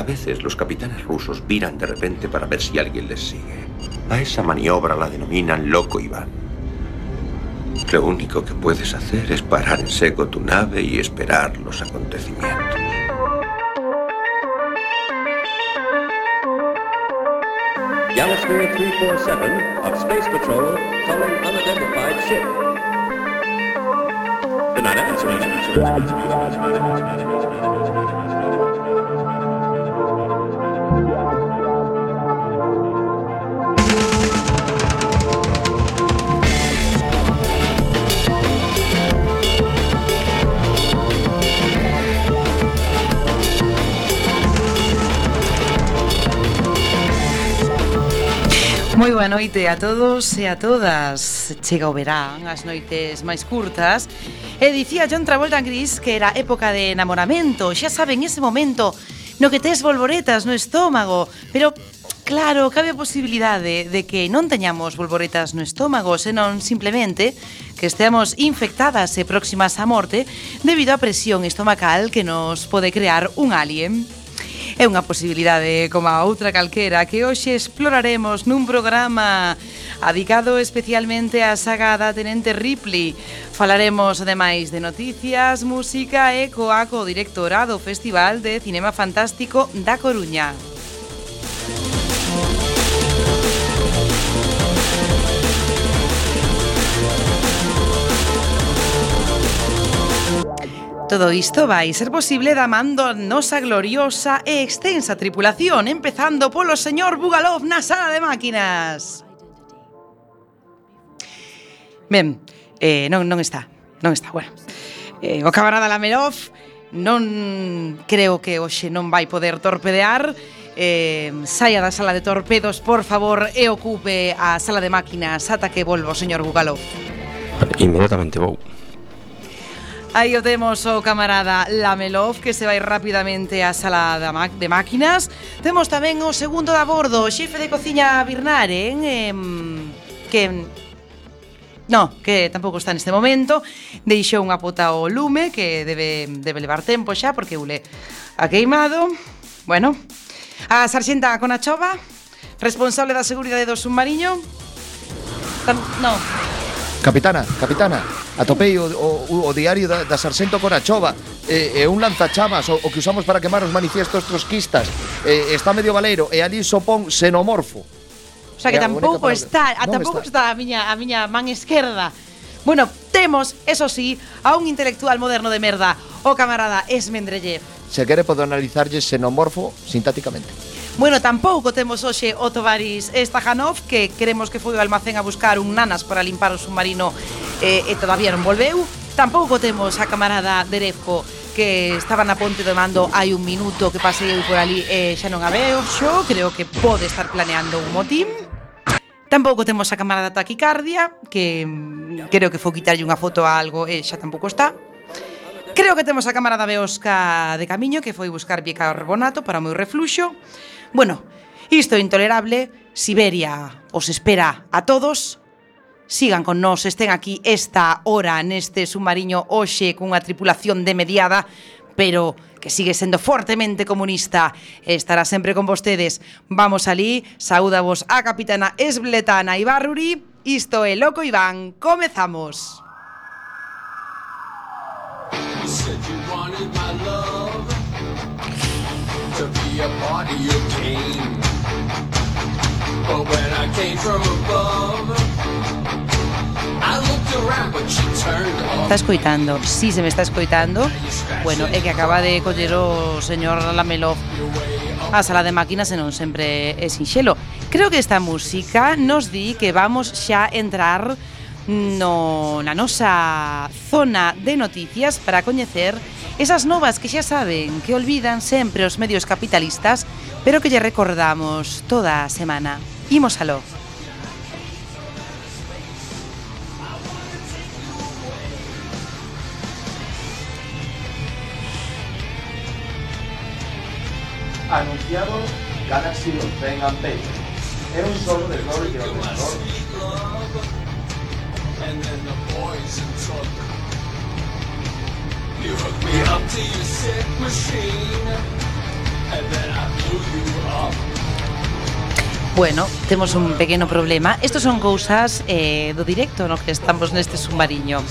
A veces los capitanes rusos viran de repente para ver si alguien les sigue. A esa maniobra la denominan loco Iván. Lo único que puedes hacer es parar en seco tu nave y esperar los acontecimientos. Yamasphere 347 of Space Patrol calling unidentified ship. Good night, Moi boa noite a todos e a todas. Chega o verán, as noites máis curtas. E dicía John Travolta en Gris que era época de enamoramento. Xa saben, ese momento no que tes bolboretas no estómago. Pero Claro, cabe a posibilidade de que non teñamos bolboretas no estómago, senón simplemente que esteamos infectadas e próximas á morte debido á presión estomacal que nos pode crear un alien. É unha posibilidade como a outra calquera que hoxe exploraremos nun programa adicado especialmente á saga da Tenente Ripley. Falaremos ademais de noticias, música e coaco directora do Festival de Cinema Fantástico da Coruña. Todo isto vai ser posible da mando nosa gloriosa e extensa tripulación, empezando polo señor Bugalov na sala de máquinas. Ben, eh, non, non está, non está, bueno. Eh, o camarada Lamelov non creo que hoxe non vai poder torpedear eh, saia da sala de torpedos, por favor, e ocupe a sala de máquinas ata que volvo, señor Bugalov. Inmediatamente vou. Aí o temos o oh camarada Lamelov que se vai rapidamente á sala da de máquinas. Temos tamén o segundo da bordo, o xefe de cociña Birnaren, eh, que No, que tampouco está neste momento. Deixou unha pota ao lume Que debe, debe levar tempo xa Porque ule a ha queimado. Bueno A sarxenta Conachova Responsable da seguridade do submarino Tam, No. Capitana, capitana, atopei o, o, o diario da, da Sarxento Corachova e, e un lanzachamas o, o que usamos para quemar os manifiestos trotskistas e, está medio valeiro e ali sopón xenomorfo. O sea que tampouco está, a, tampouco está. está a miña, a miña man esquerda. Bueno, temos, eso sí, a un intelectual moderno de merda, o camarada Esmendrellev. Se quere podo analizarlle xenomorfo sintáticamente. Bueno, tampouco temos hoxe o Tovaris Stajanov que queremos que foi ao almacén a buscar un nanas para limpar o submarino eh, e todavía non volveu. Tampouco temos a camarada Derefco que estaba na ponte de mando hai un minuto que pasei eu por ali e eh, xa non a veo xo, creo que pode estar planeando un motín. Tampouco temos a camarada taquicardia, que mm, creo que foi quitarlle unha foto a algo e eh, xa tampouco está. Creo que temos a camarada Beosca de camiño que foi buscar bicarbonato para o meu refluxo. Bueno, isto é intolerable, Siberia os espera a todos. Sigan con nós, estén aquí esta hora neste submarino hoxe cunha tripulación de mediada, pero que sigue sendo fortemente comunista. Estará sempre con vostedes. Vamos ali, saúdavos a capitana Esbletana Ibarruri. Isto é Loco Iván, comezamos. You said you wanted my love. To be a part of your. But when I came from above. Está escoitando, sí se me está escoitando. Bueno, é que acaba de coller o señor Lamelov a sala de máquinas e non sempre é sinxelo. Creo que esta música nos di que vamos xa entrar no, na nosa zona de noticias para coñecer esas novas que xa saben que olvidan sempre os medios capitalistas, pero que lle recordamos toda a semana. Imos aló. Anunciado Galaxy of Ben and É un solo de Glory que o and then machine. Bueno, temos un pequeno problema. Estos son cousas eh, do directo no que estamos neste submarino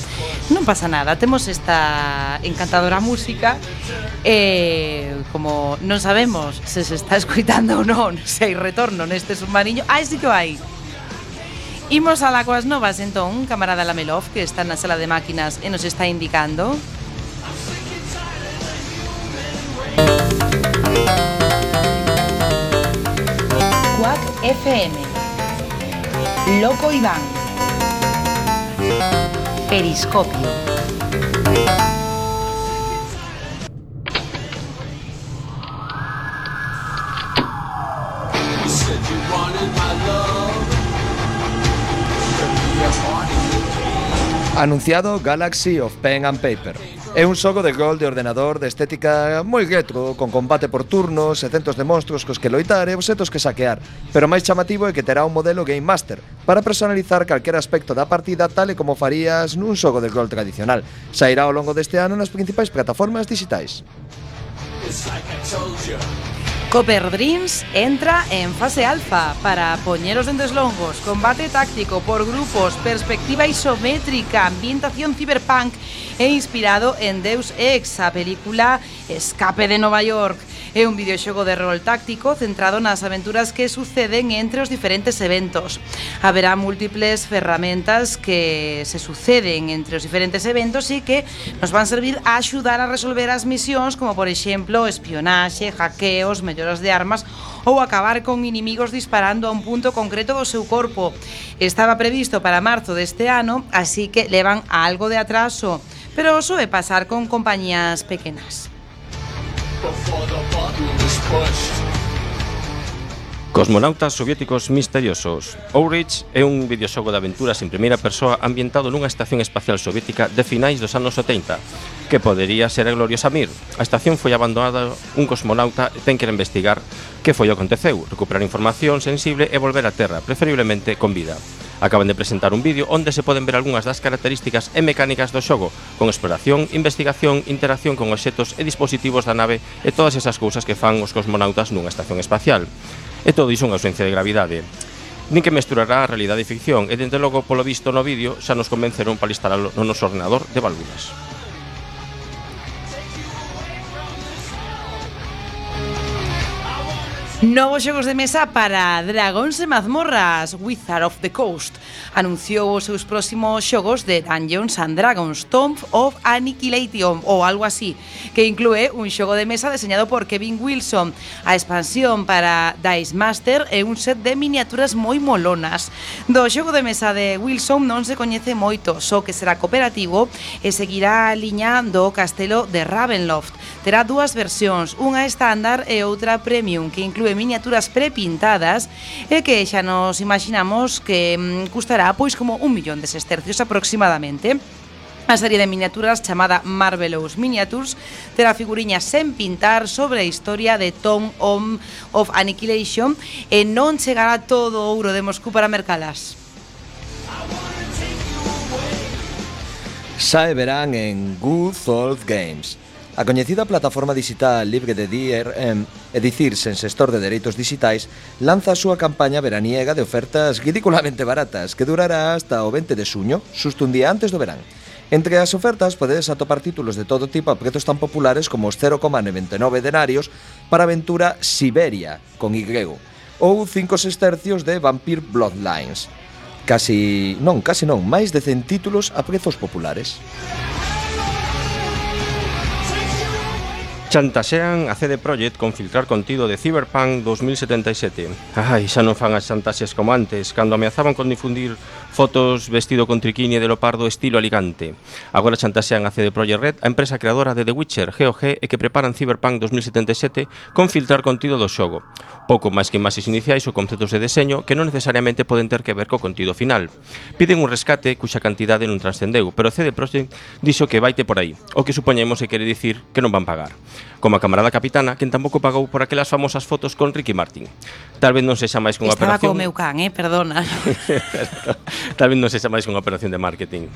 Non pasa nada, temos esta encantadora música. Eh, Como non sabemos se se está escuitando ou non Se hai retorno neste submarino Ah, sí que o hai Imos a la coas novas entón, camarada Lamelov Que está na sala de máquinas e nos está indicando. Quack FM Loco Iván. Periscopio Anunciado Galaxy of Pen and Paper. É un xogo de gol de ordenador de estética moi retro, con combate por turnos e centos de monstruos cos que loitar e obxetos que saquear, pero máis chamativo é que terá un modelo Game Master para personalizar calquer aspecto da partida tal e como farías nun xogo de gol tradicional. Sairá ao longo deste ano nas principais plataformas digitais. It's like I told you. Copper Dreams entra en fase alfa para poñeros dentes longos, combate táctico por grupos, perspectiva isométrica, ambientación cyberpunk e inspirado en Deus Ex, a película Escape de Nova York. É un videoxogo de rol táctico centrado nas aventuras que suceden entre os diferentes eventos. Haberá múltiples ferramentas que se suceden entre os diferentes eventos e que nos van servir a axudar a resolver as misións como por exemplo espionaxe, hackeos, melloras de armas ou acabar con inimigos disparando a un punto concreto do seu corpo. Estaba previsto para marzo deste ano, así que levan algo de atraso, pero soe pasar con compañías pequenas. Cosmonautas soviéticos misteriosos. Outreach é un videoxogo de aventuras en primeira persoa ambientado nunha estación espacial soviética de finais dos anos 70, que podería ser a gloriosa Mir. A estación foi abandonada, un cosmonauta ten que investigar que foi o aconteceu, recuperar información sensible e volver á Terra, preferiblemente con vida. Acaban de presentar un vídeo onde se poden ver algunhas das características e mecánicas do xogo, con exploración, investigación, interacción con obxetos e dispositivos da nave e todas esas cousas que fan os cosmonautas nunha estación espacial. E todo iso unha ausencia de gravidade nin que mesturará a realidade e ficción, e dende logo, polo visto no vídeo, xa nos convenceron para instalarlo no noso ordenador de válvulas. Novos xogos de mesa para Dragóns e Mazmorras, Wizard of the Coast. Anunciou os seus próximos xogos de Dungeons and Dragons, Tomb of Annihilation ou algo así, que inclúe un xogo de mesa deseñado por Kevin Wilson, a expansión para Dice Master e un set de miniaturas moi molonas. Do xogo de mesa de Wilson non se coñece moito, só que será cooperativo e seguirá a liña do castelo de Ravenloft. Terá dúas versións, unha estándar e outra premium, que inclúe recibe miniaturas prepintadas e que xa nos imaginamos que mm, custará pois como un millón de sestercios aproximadamente. A serie de miniaturas chamada Marvelous Miniatures terá figuriñas sen pintar sobre a historia de Tom Om of Annihilation e non chegará todo o ouro de Moscú para mercalas. Sae verán en Good Old Games A coñecida plataforma digital Libre de DRM, é dicir sen sextor de dereitos digitais, lanza a súa campaña veraniega de ofertas ridiculamente baratas que durará hasta o 20 de suño, xusto un día antes do verán. Entre as ofertas podedes atopar títulos de todo tipo a prezos tan populares como os 0,99 denarios para a aventura Siberia, con Y, ou 5 sestercios de Vampire Bloodlines. Casi, non, casi non, máis de 100 títulos a prezos populares. Chantaxean a CD Projekt con filtrar contido de Cyberpunk 2077. Ai, xa non fan as chantaxes como antes, cando ameazaban con difundir fotos vestido con triquini de leopardo estilo Alicante. Agora chantasean a CD Projekt Red, a empresa creadora de The Witcher, GOG, e que preparan Cyberpunk 2077 con filtrar contido do xogo. Pouco máis que imaxes iniciais ou conceptos de deseño que non necesariamente poden ter que ver co contido final. Piden un rescate cuxa cantidade non transcendeu, pero CD Projekt dixo que vaite por aí, o que supoñemos que quere dicir que non van pagar como a camarada capitana, quen tampouco pagou por aquelas famosas fotos con Ricky Martin. Tal vez non sexa máis cunha Estaba operación... Estaba co meu can, eh? Perdona. Tal vez non sexa máis cunha operación de marketing.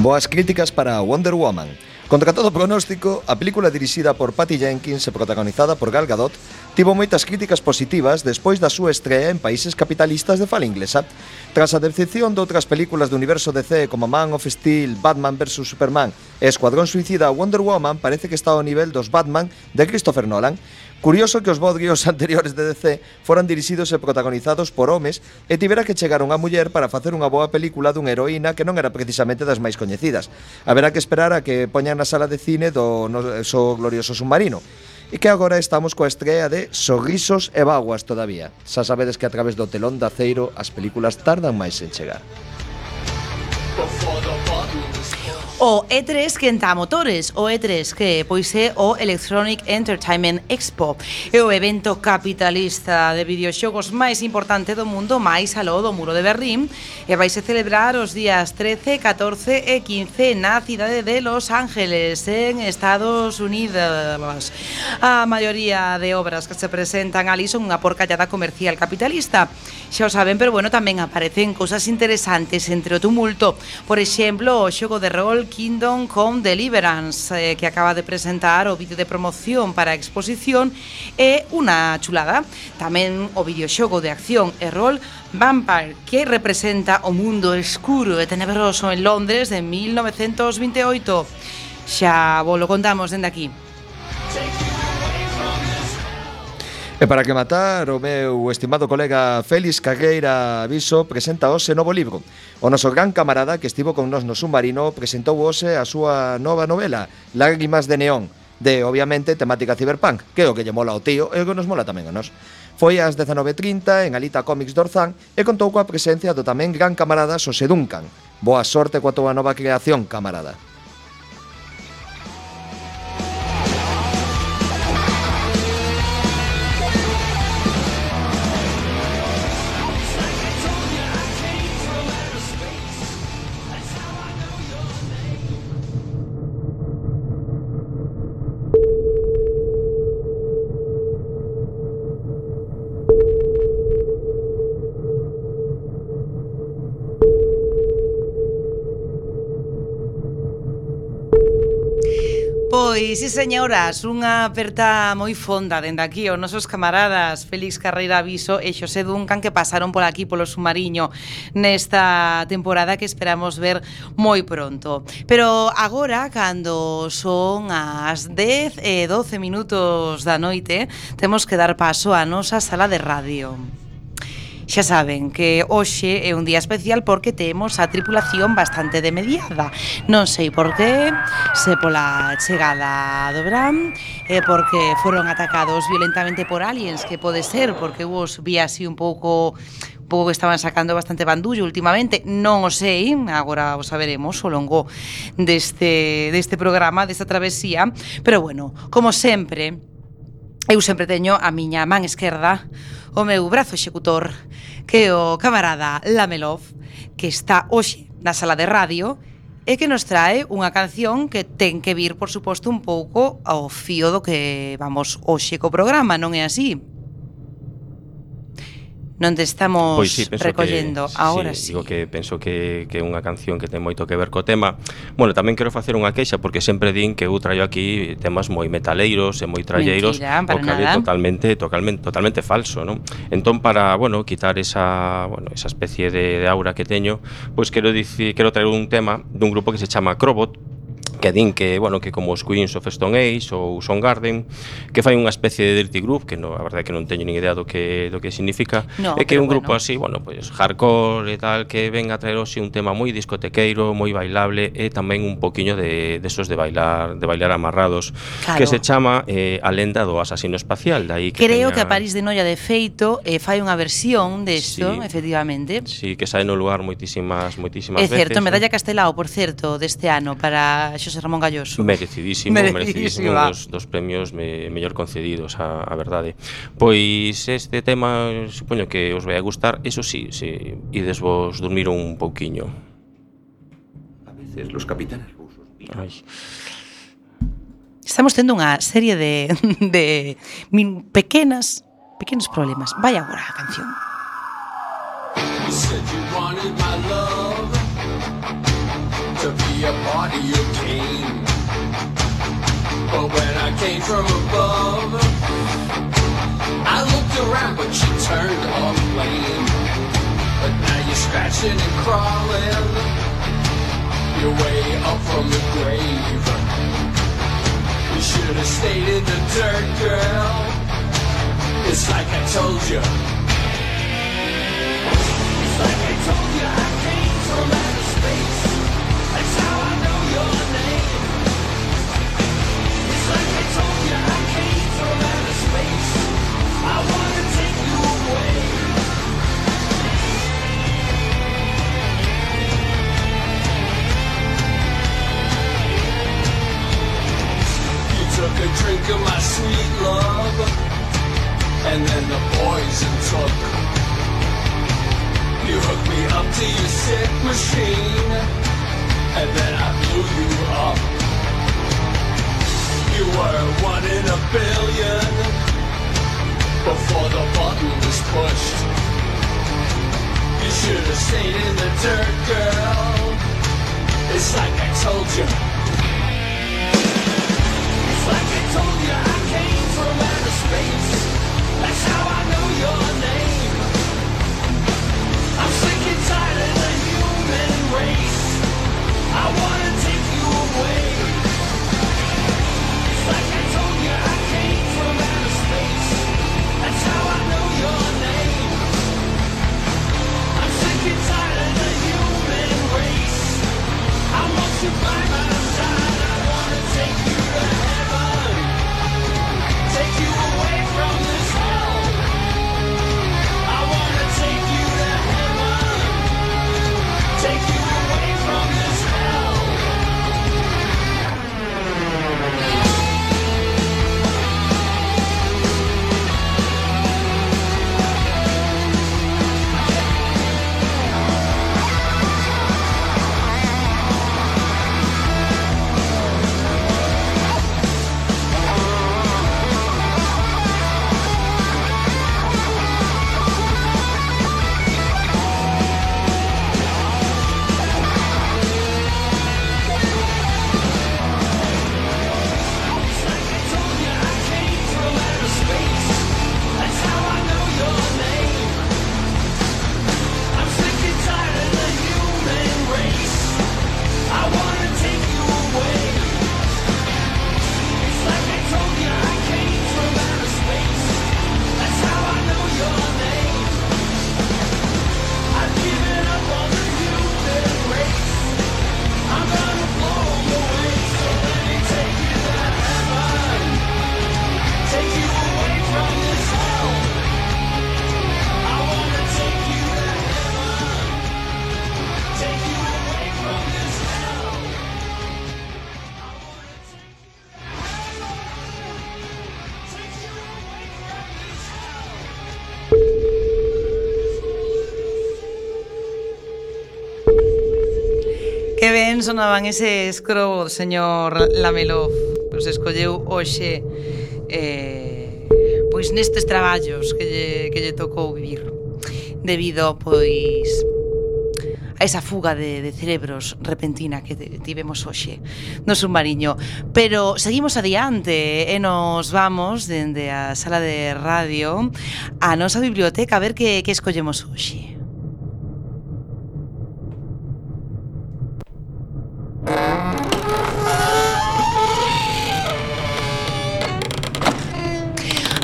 Boas críticas para Wonder Woman. Contra todo pronóstico, a película dirixida por Patty Jenkins e protagonizada por Gal Gadot tivo moitas críticas positivas despois da súa estrea en países capitalistas de fala inglesa. Tras a decepción de outras películas do universo DC como Man of Steel, Batman vs Superman e Escuadrón Suicida Wonder Woman parece que está ao nivel dos Batman de Christopher Nolan. Curioso que os bodrios anteriores de DC foran dirixidos e protagonizados por homes e tivera que chegar unha muller para facer unha boa película dunha heroína que non era precisamente das máis coñecidas. Haberá que esperar a que poñan na sala de cine do noso glorioso submarino e que agora estamos coa estrea de Sorrisos e Baguas todavía. Xa sabedes que a través do telón de aceiro as películas tardan máis en chegar. O E3 quenta motores, o E3 que pois é o Electronic Entertainment Expo. É o evento capitalista de videoxogos máis importante do mundo, máis aló do muro de Berlín, e vai se celebrar os días 13, 14 e 15 na cidade de Los Ángeles, en Estados Unidos. A maioría de obras que se presentan ali son unha porcallada comercial capitalista. Xa o saben, pero bueno, tamén aparecen cousas interesantes entre o tumulto Por exemplo, o xogo de rol Kingdom Come Deliverance, eh, que acaba de presentar o vídeo de promoción para a exposición, é unha chulada. Tamén o videoxogo de acción e rol Vampire, que representa o mundo escuro e tenebroso en Londres de 1928. Xa vos lo contamos dende aquí. Take E para que matar, o meu estimado colega Félix Cagueira Aviso presenta hoxe novo libro. O noso gran camarada que estivo con nos no submarino presentou hoxe a súa nova novela, Lágrimas de Neón, de, obviamente, temática cyberpunk, que é o que lle mola ao tío e o que nos mola tamén a nos. Foi ás 19.30 en Alita Comics Dorzán e contou coa presencia do tamén gran camarada Xosé Duncan. Boa sorte coa túa nova creación, camarada. Pois, sí señoras, unha aperta moi fonda dende aquí os nosos camaradas Félix Carreira Aviso e Xosé Duncan que pasaron por aquí polo submarino nesta temporada que esperamos ver moi pronto. Pero agora, cando son as 10 e 12 minutos da noite, temos que dar paso á nosa sala de radio. Xa saben que hoxe é un día especial porque temos a tripulación bastante demediada. Non sei por qué, se pola chegada do Bram, e porque foron atacados violentamente por aliens, que pode ser, porque vos vi así un pouco pouco que estaban sacando bastante bandullo últimamente, non o sei, agora o saberemos o longo deste, deste programa, desta travesía, pero bueno, como sempre, Eu sempre teño a miña man esquerda o meu brazo executor, que é o camarada Lamelov, que está hoxe na sala de radio e que nos trae unha canción que ten que vir, por suposto, un pouco ao fío do que vamos hoxe co programa, non é así? non te estamos pois sí, recollendo que, ahora sí, sí. Digo que penso que, que é unha canción que ten moito que ver co tema. Bueno, tamén quero facer unha queixa porque sempre din que eu traio aquí temas moi metaleiros e moi tralleiros, Mentira, o que é totalmente totalmente totalmente falso, non? Entón para, bueno, quitar esa, bueno, esa especie de, de aura que teño, pois quero dicir, quero traer un tema dun grupo que se chama Crobot, que din que, bueno, que como os Queens of Stone Age ou Soundgarden, que fai unha especie de dirty group, que no, a verdade que non teño nin idea do que do que significa, no, é que é un bueno. grupo así, bueno, pois pues, hardcore e tal, que ven a traerose un tema moi discotequeiro, moi bailable e tamén un poquiño de desos de, de bailar, de bailar amarrados, claro. que se chama eh, A lenda do asasino espacial, dai que Creo teña... que a París de Noia de feito eh, fai unha versión desto, sí, efectivamente. Sí, que sae no lugar moitísimas moitísimas é veces. É certo, medalla eh? Castelao, por certo, deste ano para Xosé Ramón Galloso. Merecidísimo, merecidísimo dos, dos premios me, mellor concedidos a, a verdade. Pois este tema supoño que os vai a gustar, eso sí, se sí, ides vos dormir un pouquiño. A veces los capitanes rusos. Ay. Estamos tendo unha serie de, de min, pequenas pequenos problemas. Vai agora a canción. You said you wanted my love. A body of your pain. But when I came from above, I looked around, but you turned off flame. But now you're scratching and crawling your way up from the grave. You should have stayed in the dirt, girl. It's like I told you. It's like I told you took a drink of my sweet love, and then the poison took. You hooked me up to your sick machine, and then I blew you up. Dirt, girl. It's like I told you. It's like I told you I came from outer space. That's how I know your name. I'm sick and tired of the human race. I wanna take you away. sonaban ese crobos, señor Lamelo que os escolleu hoxe eh, pois nestes traballos que lle, que lle tocou vivir debido pois a esa fuga de, de cerebros repentina que tivemos hoxe no submarino. Pero seguimos adiante eh, e nos vamos dende a sala de radio a nosa biblioteca a ver que, que escollemos hoxe.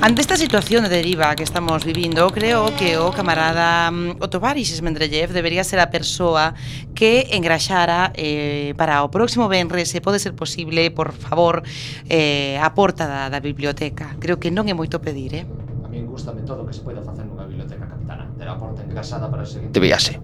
Ante esta situación de deriva que estamos vivindo, creo que o camarada mm, Otovaris Tovaris debería ser a persoa que engraxara eh, para o próximo venres, se pode ser posible, por favor, eh, a porta da, da biblioteca. Creo que non é moito pedir, eh? A mí gustame todo o que se poida facer nunha biblioteca capitana, ter a porta engraxada para o seguinte viaxe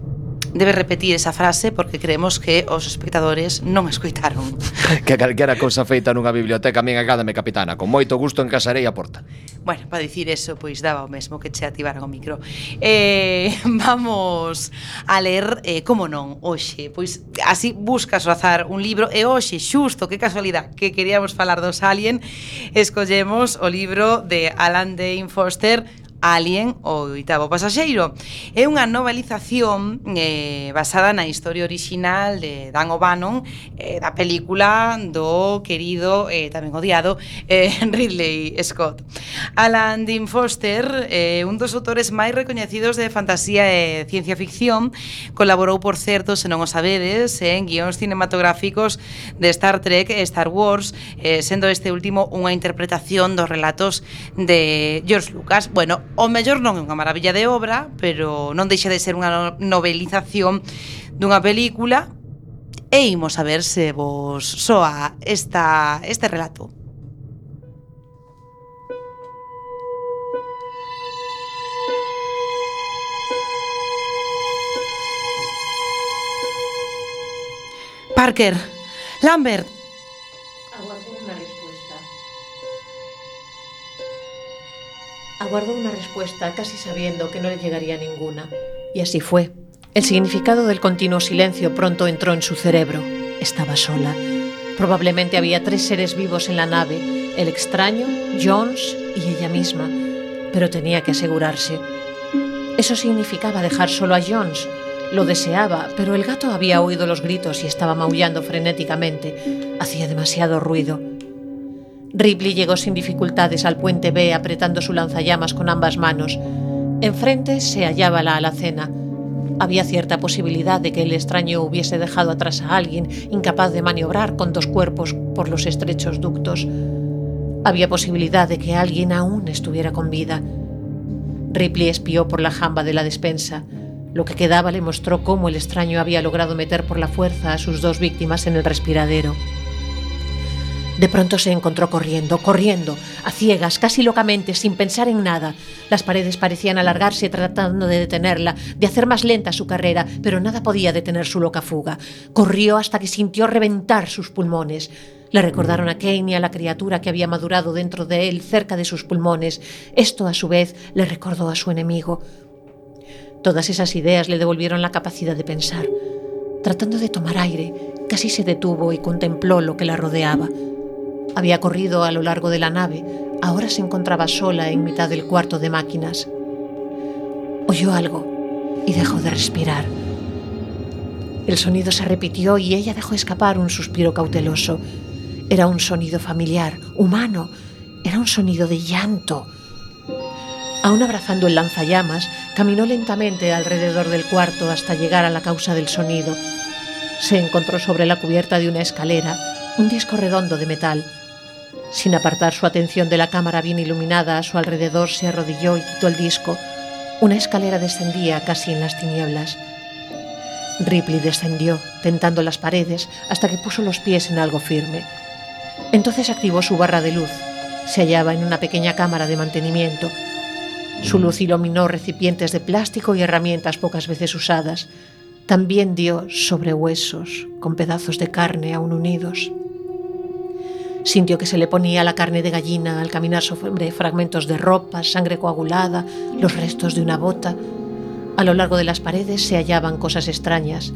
debe repetir esa frase porque creemos que os espectadores non escoitaron. que calquera cousa feita nunha biblioteca, a min agádame capitana, con moito gusto encasarei a porta. Bueno, para dicir eso, pois daba o mesmo que che ativaran o micro. Eh, vamos a ler, eh, como non, hoxe. Pois así buscas o azar un libro e hoxe, xusto, que casualidade, que queríamos falar dos Alien, escollemos o libro de Alan Dane Foster, Alien o oitavo pasaxeiro. É unha novelización eh, basada na historia original de Dan O'Bannon eh, da película do querido, eh, tamén odiado, eh, Ridley Scott. Alan Dean Foster, eh, un dos autores máis recoñecidos de fantasía e ciencia ficción, colaborou, por certo, se non o sabedes, en guións cinematográficos de Star Trek e Star Wars, eh, sendo este último unha interpretación dos relatos de George Lucas. Bueno, O mellor non é unha maravilla de obra, pero non deixa de ser unha novelización dunha película e imos a ver se vos soa esta, este relato. Parker, Lambert, Aguardó una respuesta casi sabiendo que no le llegaría ninguna. Y así fue. El significado del continuo silencio pronto entró en su cerebro. Estaba sola. Probablemente había tres seres vivos en la nave, el extraño, Jones y ella misma. Pero tenía que asegurarse. Eso significaba dejar solo a Jones. Lo deseaba, pero el gato había oído los gritos y estaba maullando frenéticamente. Hacía demasiado ruido. Ripley llegó sin dificultades al puente B apretando su lanzallamas con ambas manos. Enfrente se hallaba la alacena. Había cierta posibilidad de que el extraño hubiese dejado atrás a alguien incapaz de maniobrar con dos cuerpos por los estrechos ductos. Había posibilidad de que alguien aún estuviera con vida. Ripley espió por la jamba de la despensa. Lo que quedaba le mostró cómo el extraño había logrado meter por la fuerza a sus dos víctimas en el respiradero. De pronto se encontró corriendo, corriendo, a ciegas, casi locamente, sin pensar en nada. Las paredes parecían alargarse tratando de detenerla, de hacer más lenta su carrera, pero nada podía detener su loca fuga. Corrió hasta que sintió reventar sus pulmones. Le recordaron a Kane y a la criatura que había madurado dentro de él, cerca de sus pulmones. Esto, a su vez, le recordó a su enemigo. Todas esas ideas le devolvieron la capacidad de pensar. Tratando de tomar aire, casi se detuvo y contempló lo que la rodeaba. Había corrido a lo largo de la nave, ahora se encontraba sola en mitad del cuarto de máquinas. Oyó algo y dejó de respirar. El sonido se repitió y ella dejó escapar un suspiro cauteloso. Era un sonido familiar, humano, era un sonido de llanto. Aún abrazando el lanzallamas, caminó lentamente alrededor del cuarto hasta llegar a la causa del sonido. Se encontró sobre la cubierta de una escalera un disco redondo de metal. Sin apartar su atención de la cámara bien iluminada a su alrededor, se arrodilló y quitó el disco. Una escalera descendía casi en las tinieblas. Ripley descendió, tentando las paredes, hasta que puso los pies en algo firme. Entonces activó su barra de luz. Se hallaba en una pequeña cámara de mantenimiento. Su luz iluminó recipientes de plástico y herramientas pocas veces usadas. También dio sobre huesos, con pedazos de carne aún unidos. Sintió que se le ponía la carne de gallina al caminar sobre fragmentos de ropa, sangre coagulada, los restos de una bota. A lo largo de las paredes se hallaban cosas extrañas.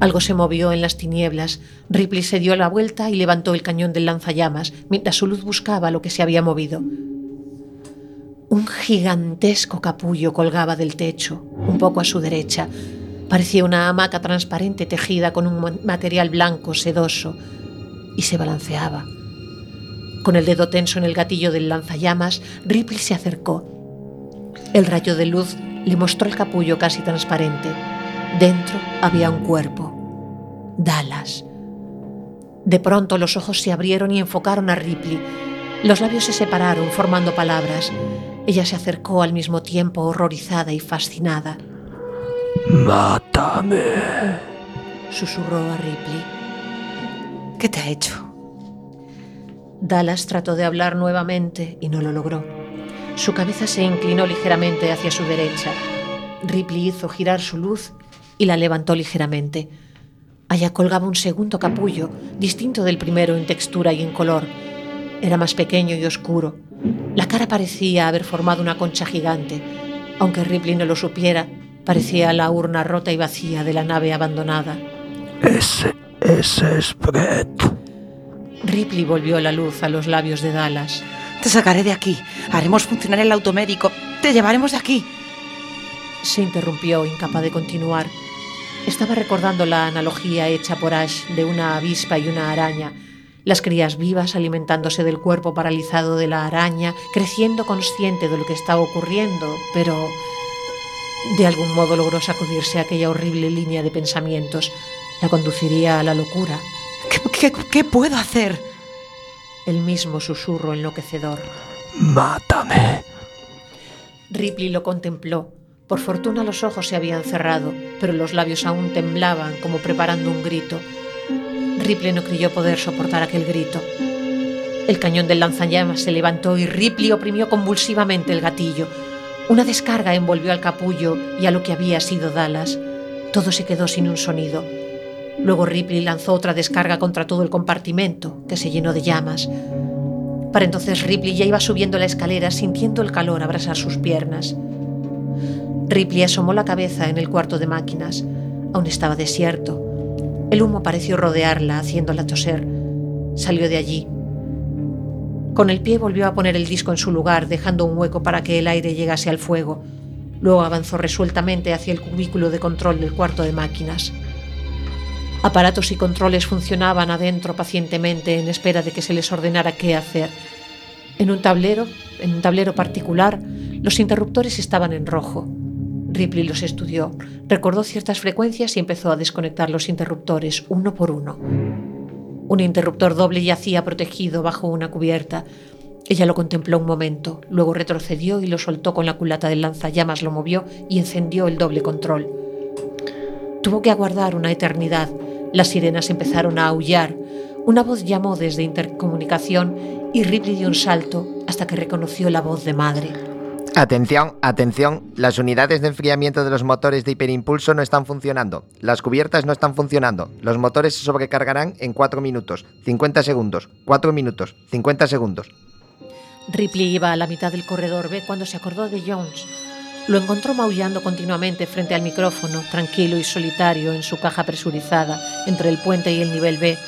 Algo se movió en las tinieblas. Ripley se dio la vuelta y levantó el cañón del lanzallamas, mientras su luz buscaba lo que se había movido. Un gigantesco capullo colgaba del techo, un poco a su derecha. Parecía una hamaca transparente tejida con un ma- material blanco sedoso y se balanceaba. Con el dedo tenso en el gatillo del lanzallamas, Ripley se acercó. El rayo de luz le mostró el capullo casi transparente. Dentro había un cuerpo. Dallas. De pronto los ojos se abrieron y enfocaron a Ripley. Los labios se separaron formando palabras. Ella se acercó al mismo tiempo horrorizada y fascinada. Mátame. Susurró a Ripley. ¿Qué te ha hecho? Dallas trató de hablar nuevamente y no lo logró. Su cabeza se inclinó ligeramente hacia su derecha. Ripley hizo girar su luz y la levantó ligeramente. Allá colgaba un segundo capullo, distinto del primero en textura y en color. Era más pequeño y oscuro. La cara parecía haber formado una concha gigante. Aunque Ripley no lo supiera, parecía la urna rota y vacía de la nave abandonada. Ese, ese es Brett. Ripley volvió la luz a los labios de Dallas. Te sacaré de aquí. Haremos funcionar el automédico. Te Te llevaremos de aquí. Se interrumpió, incapaz de continuar. Estaba recordando la analogía hecha por Ash de una avispa y una araña. Las crías vivas alimentándose del cuerpo paralizado de la araña, creciendo consciente de lo que estaba ocurriendo, pero de algún modo logró sacudirse aquella horrible línea de pensamientos. La conduciría a la locura. ¿Qué, qué, qué puedo hacer? El mismo susurro enloquecedor. Mátame. Ripley lo contempló. Por fortuna los ojos se habían cerrado, pero los labios aún temblaban como preparando un grito. Ripley no creyó poder soportar aquel grito. El cañón del lanzallamas se levantó y Ripley oprimió convulsivamente el gatillo. Una descarga envolvió al capullo y a lo que había sido Dallas. Todo se quedó sin un sonido. Luego Ripley lanzó otra descarga contra todo el compartimento, que se llenó de llamas. Para entonces Ripley ya iba subiendo la escalera sintiendo el calor abrasar sus piernas. Ripley asomó la cabeza en el cuarto de máquinas. Aún estaba desierto. El humo pareció rodearla, haciéndola toser. Salió de allí. Con el pie volvió a poner el disco en su lugar, dejando un hueco para que el aire llegase al fuego. Luego avanzó resueltamente hacia el cubículo de control del cuarto de máquinas. Aparatos y controles funcionaban adentro pacientemente en espera de que se les ordenara qué hacer. En un tablero, en un tablero particular, los interruptores estaban en rojo. Ripley los estudió, recordó ciertas frecuencias y empezó a desconectar los interruptores uno por uno. Un interruptor doble yacía protegido bajo una cubierta. Ella lo contempló un momento, luego retrocedió y lo soltó con la culata del lanzallamas, lo movió y encendió el doble control. Tuvo que aguardar una eternidad. Las sirenas empezaron a aullar. Una voz llamó desde intercomunicación y Ripley dio un salto hasta que reconoció la voz de madre. Atención, atención, las unidades de enfriamiento de los motores de hiperimpulso no están funcionando. Las cubiertas no están funcionando. Los motores se sobrecargarán en 4 minutos, 50 segundos, 4 minutos, 50 segundos. Ripley iba a la mitad del corredor B cuando se acordó de Jones. Lo encontró maullando continuamente frente al micrófono, tranquilo y solitario en su caja presurizada entre el puente y el nivel B.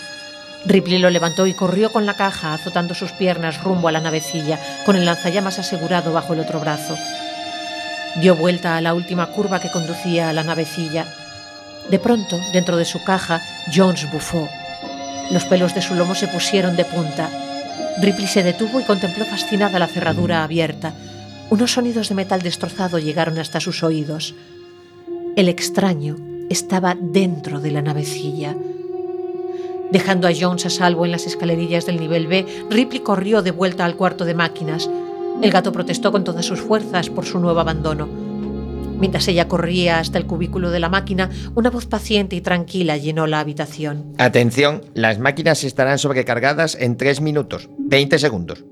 Ripley lo levantó y corrió con la caja, azotando sus piernas rumbo a la navecilla, con el lanzallamas asegurado bajo el otro brazo. Dio vuelta a la última curva que conducía a la navecilla. De pronto, dentro de su caja, Jones bufó. Los pelos de su lomo se pusieron de punta. Ripley se detuvo y contempló fascinada la cerradura abierta. Unos sonidos de metal destrozado llegaron hasta sus oídos. El extraño estaba dentro de la navecilla. Dejando a Jones a salvo en las escalerillas del nivel B, Ripley corrió de vuelta al cuarto de máquinas. El gato protestó con todas sus fuerzas por su nuevo abandono. Mientras ella corría hasta el cubículo de la máquina, una voz paciente y tranquila llenó la habitación. Atención, las máquinas estarán sobrecargadas en 3 minutos, 20 segundos.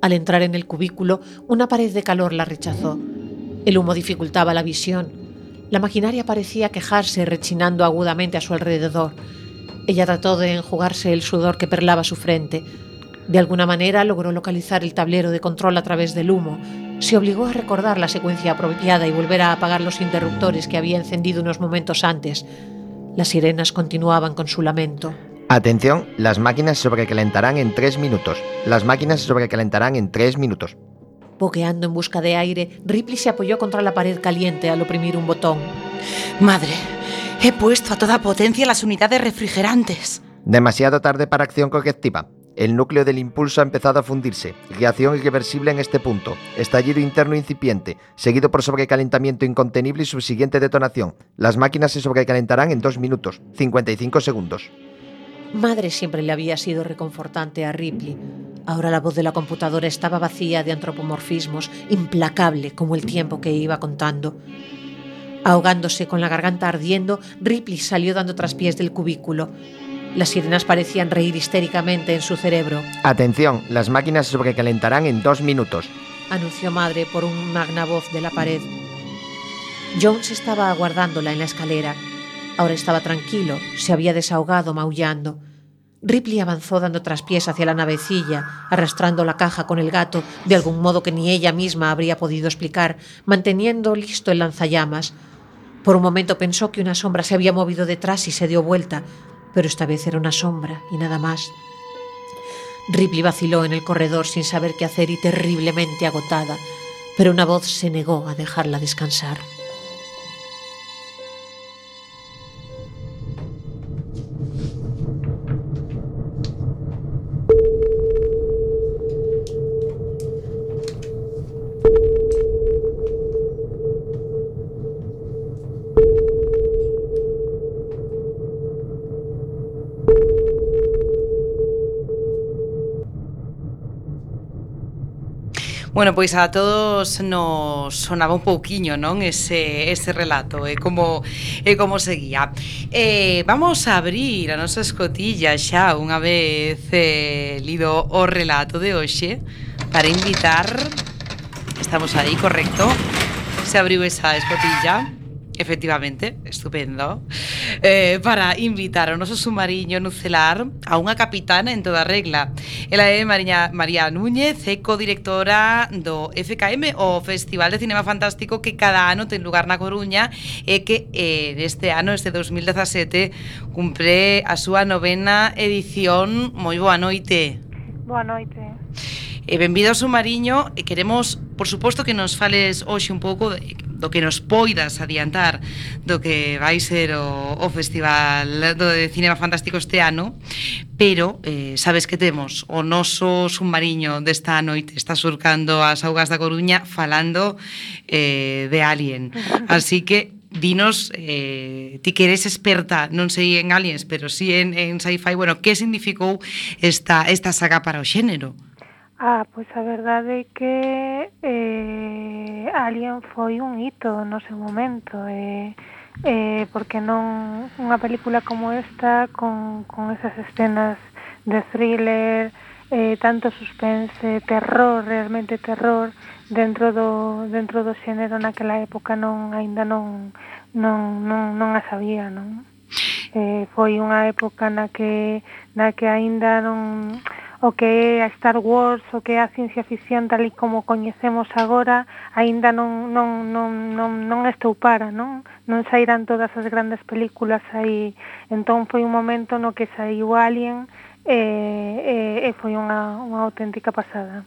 Al entrar en el cubículo, una pared de calor la rechazó. El humo dificultaba la visión. La maquinaria parecía quejarse, rechinando agudamente a su alrededor. Ella trató de enjugarse el sudor que perlaba su frente. De alguna manera logró localizar el tablero de control a través del humo. Se obligó a recordar la secuencia apropiada y volver a apagar los interruptores que había encendido unos momentos antes. Las sirenas continuaban con su lamento. Atención, las máquinas se sobrecalentarán en 3 minutos. Las máquinas se sobrecalentarán en 3 minutos. Boqueando en busca de aire, Ripley se apoyó contra la pared caliente al oprimir un botón. Madre, he puesto a toda potencia las unidades refrigerantes. Demasiado tarde para acción correctiva. El núcleo del impulso ha empezado a fundirse. Reacción irreversible en este punto. Estallido interno incipiente, seguido por sobrecalentamiento incontenible y subsiguiente detonación. Las máquinas se sobrecalentarán en 2 minutos, 55 segundos. Madre siempre le había sido reconfortante a Ripley. Ahora la voz de la computadora estaba vacía de antropomorfismos, implacable como el tiempo que iba contando. Ahogándose con la garganta ardiendo, Ripley salió dando traspiés del cubículo. Las sirenas parecían reír histéricamente en su cerebro, Atención, las máquinas se sobrecalentarán en 2 minutos. anunció Madre por un magna voz de la pared. Jones estaba aguardándola en la escalera. Ahora estaba tranquilo, se había desahogado maullando. Ripley avanzó dando traspiés hacia la navecilla, arrastrando la caja con el gato de algún modo que ni ella misma habría podido explicar, manteniendo listo el lanzallamas. Por un momento pensó que una sombra se había movido detrás y se dio vuelta, pero esta vez era una sombra y nada más. Ripley vaciló en el corredor sin saber qué hacer y terriblemente agotada. pero una voz se negó a dejarla descansar. Bueno, pois a todos nos sonaba un pouquiño, non, ese ese relato e como e seguía. Eh, vamos a abrir a nosa escotilla xa unha vez eh, lido o relato de hoxe para invitar Estamos aí, correcto. Se abriu esa escotilla. Efectivamente, estupendo. eh, para invitar ao noso submarino nucelar a unha capitana en toda regla. Ela é María, María Núñez, é codirectora do FKM, o Festival de Cinema Fantástico que cada ano ten lugar na Coruña e que eh, este ano, este 2017, cumpre a súa novena edición. Moi boa noite. Boa noite. E benvido ao submarino, e queremos, por suposto, que nos fales hoxe un pouco de do que nos poidas adiantar do que vai ser o, o Festival do de Cinema Fantástico este ano, pero eh, sabes que temos o noso submarino desta noite está surcando as augas da Coruña falando eh, de Alien. Así que dinos, eh, ti que eres experta, non sei en aliens, pero si sí en, en sci-fi, bueno, que significou esta, esta saga para o xénero? Ah, pois a verdade é que eh, Alien foi un hito no seu momento eh, eh, porque non unha película como esta con, con esas escenas de thriller eh, tanto suspense, terror, realmente terror dentro do, dentro do xénero naquela época non aínda non, non, non, non a sabía non? Eh, foi unha época na que, na que aínda non o que é a Star Wars, o que é a ciencia ficción tal e como coñecemos agora, aínda non, non, non, non, non estoupara, non? Non sairán todas as grandes películas aí. Entón foi un momento no que saiu Alien e, e, e foi unha, unha auténtica pasada.